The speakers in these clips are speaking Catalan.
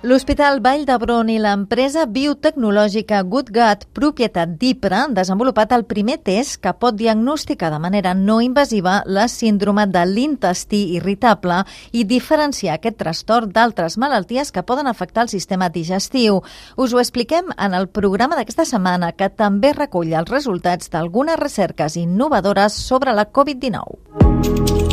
L'Hospital Vall d'Hebron i l'empresa biotecnològica Good Gut, propietat d'IPRA, han desenvolupat el primer test que pot diagnosticar de manera no invasiva la síndrome de l'intestí irritable i diferenciar aquest trastorn d'altres malalties que poden afectar el sistema digestiu. Us ho expliquem en el programa d'aquesta setmana, que també recull els resultats d'algunes recerques innovadores sobre la Covid-19.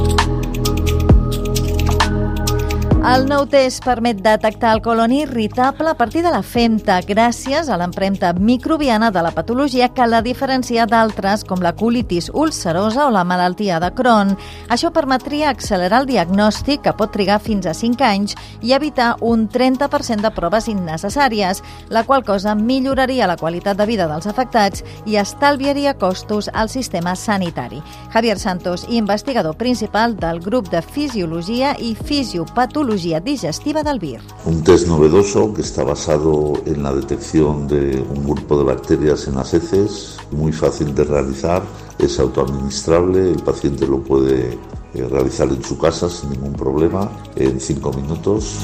El nou test permet detectar el colon irritable a partir de la femta gràcies a l'empremta microbiana de la patologia que la diferencia d'altres com la colitis ulcerosa o la malaltia de Crohn. Això permetria accelerar el diagnòstic que pot trigar fins a 5 anys i evitar un 30% de proves innecessàries, la qual cosa milloraria la qualitat de vida dels afectats i estalviaria costos al sistema sanitari. Javier Santos, investigador principal del grup de Fisiologia i Fisiopatologia digestiva del VIR. Un test novedoso que está basado en la detección de un grupo de bacterias en las heces, muy fácil de realizar, es autoadministrable, el paciente lo puede eh, realizar en su casa sin ningún problema en cinco minutos.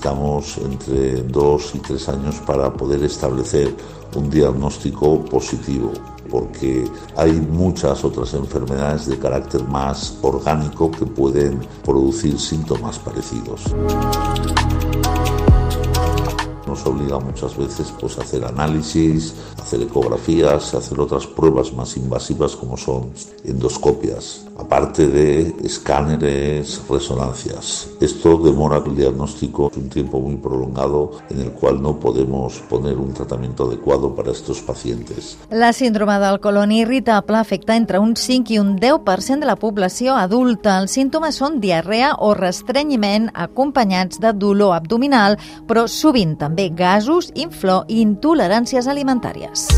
Necesitamos entre dos y tres años para poder establecer un diagnóstico positivo porque hay muchas otras enfermedades de carácter más orgánico que pueden producir síntomas parecidos nos obliga muchas veces pues, a hacer análisis, hacer ecografías, hacer otras pruebas más invasivas como son endoscopias, aparte de escáneres, resonancias. Esto demora el diagnóstico un tiempo muy prolongado en el cual no podemos poner un tratamiento adecuado para estos pacientes. La síndrome del colon irritable afecta entre un 5 i un 10% de la població adulta. Els símptomes són diarrea o restrenyiment acompanyats de dolor abdominal, però sovint també gasos, inflor i intoleràncies alimentàries.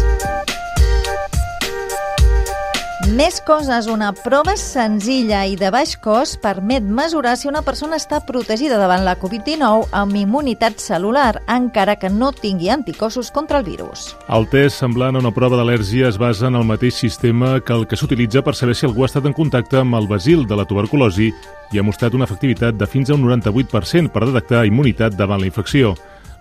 Més coses, una prova senzilla i de baix cost permet mesurar si una persona està protegida davant la Covid-19 amb immunitat celular, encara que no tingui anticossos contra el virus. El test semblant a una prova d'al·lèrgia es basa en el mateix sistema que el que s'utilitza per saber si algú ha estat en contacte amb el basil de la tuberculosi i ha mostrat una efectivitat de fins a un 98% per detectar immunitat davant la infecció.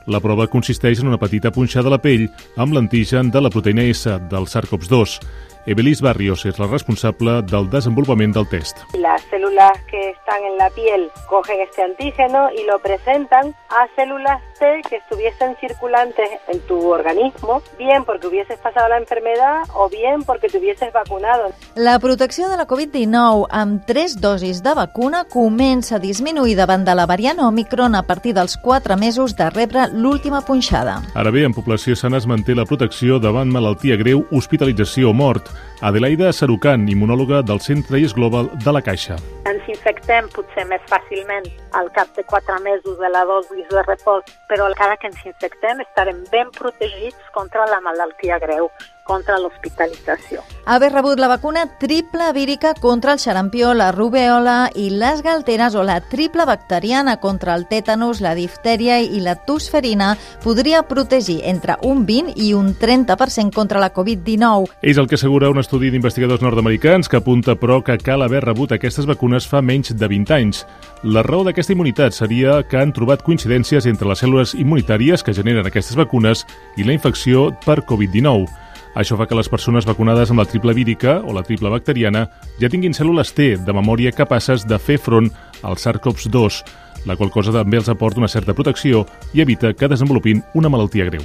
La prova consisteix en una petita punxada a la pell amb l'antigen de la proteïna S del SARS-CoV-2. Evelis Barrios es la responsable del desenvolupament del test. Las células que están en la piel cogen este antígeno y lo presentan a células T que estuviesen circulantes en tu organismo, bien porque hubieses pasado la enfermedad o bien porque te hubieses vacunado. La protecció de la Covid-19 amb tres dosis de vacuna comença a disminuir davant de la variant Omicron a partir dels 4 mesos de rebre l'última punxada. Ara bé, en població sana es manté la protecció davant malaltia greu, hospitalització o mort. Adelaida Sarucan, immunòloga del Centre IS Global de la Caixa. Ens infectem potser més fàcilment al cap de 4 mesos de la dosi de repòs, però encara que ens infectem estarem ben protegits contra la malaltia greu contra l'hospitalització. Haver rebut la vacuna triple vírica contra el xarampió, la rubeola i les galteres o la triple bacteriana contra el tètanus, la diftèria i la tosferina podria protegir entre un 20 i un 30% contra la Covid-19. És el que assegura un estudi d'investigadors nord-americans que apunta, però, que cal haver rebut aquestes vacunes fa menys de 20 anys. La raó d'aquesta immunitat seria que han trobat coincidències entre les cèl·lules immunitàries que generen aquestes vacunes i la infecció per Covid-19. Això fa que les persones vacunades amb la triple vírica o la triple bacteriana ja tinguin cèl·lules T de memòria capaces de fer front al SARS-CoV-2, la qual cosa també els aporta una certa protecció i evita que desenvolupin una malaltia greu.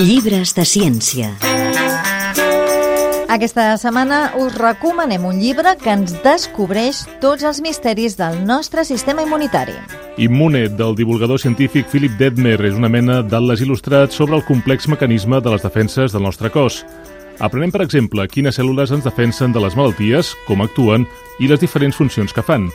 Llibres de ciència. Aquesta setmana us recomanem un llibre que ens descobreix tots els misteris del nostre sistema immunitari. Immune, del divulgador científic Philip Detmer, és una mena d'atles il·lustrat sobre el complex mecanisme de les defenses del nostre cos. Aprenem, per exemple, quines cèl·lules ens defensen de les malalties, com actuen i les diferents funcions que fan.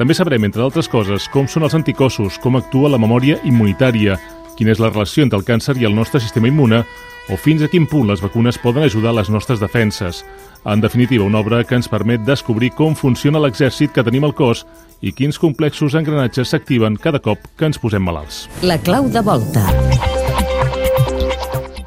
També sabrem, entre d'altres coses, com són els anticossos, com actua la memòria immunitària, quina és la relació entre el càncer i el nostre sistema immune o fins a quin punt les vacunes poden ajudar a les nostres defenses. En definitiva, una obra que ens permet descobrir com funciona l'exèrcit que tenim al cos i quins complexos engranatges s'activen cada cop que ens posem malalts. La clau de volta.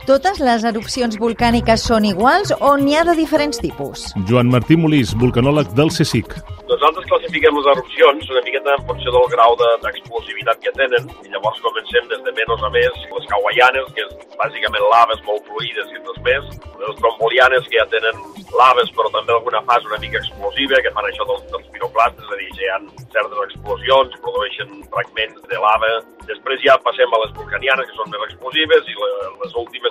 Totes les erupcions volcàniques són iguals o n'hi ha de diferents tipus? Joan Martí Molís, vulcanòleg del CSIC. Nosaltres classifiquem les erupcions una miqueta en funció del grau d'explosivitat que tenen i llavors comencem des de menys a més les hawaianes, que és bàsicament laves molt fluides i res més, les trombolianes que ja tenen laves però també alguna fase una mica explosiva, que fan això dels, dels piroclastes, és a dir, que hi ha certes explosions, produeixen fragments de lava. Després ja passem a les vulcanianes, que són més explosives, i les últimes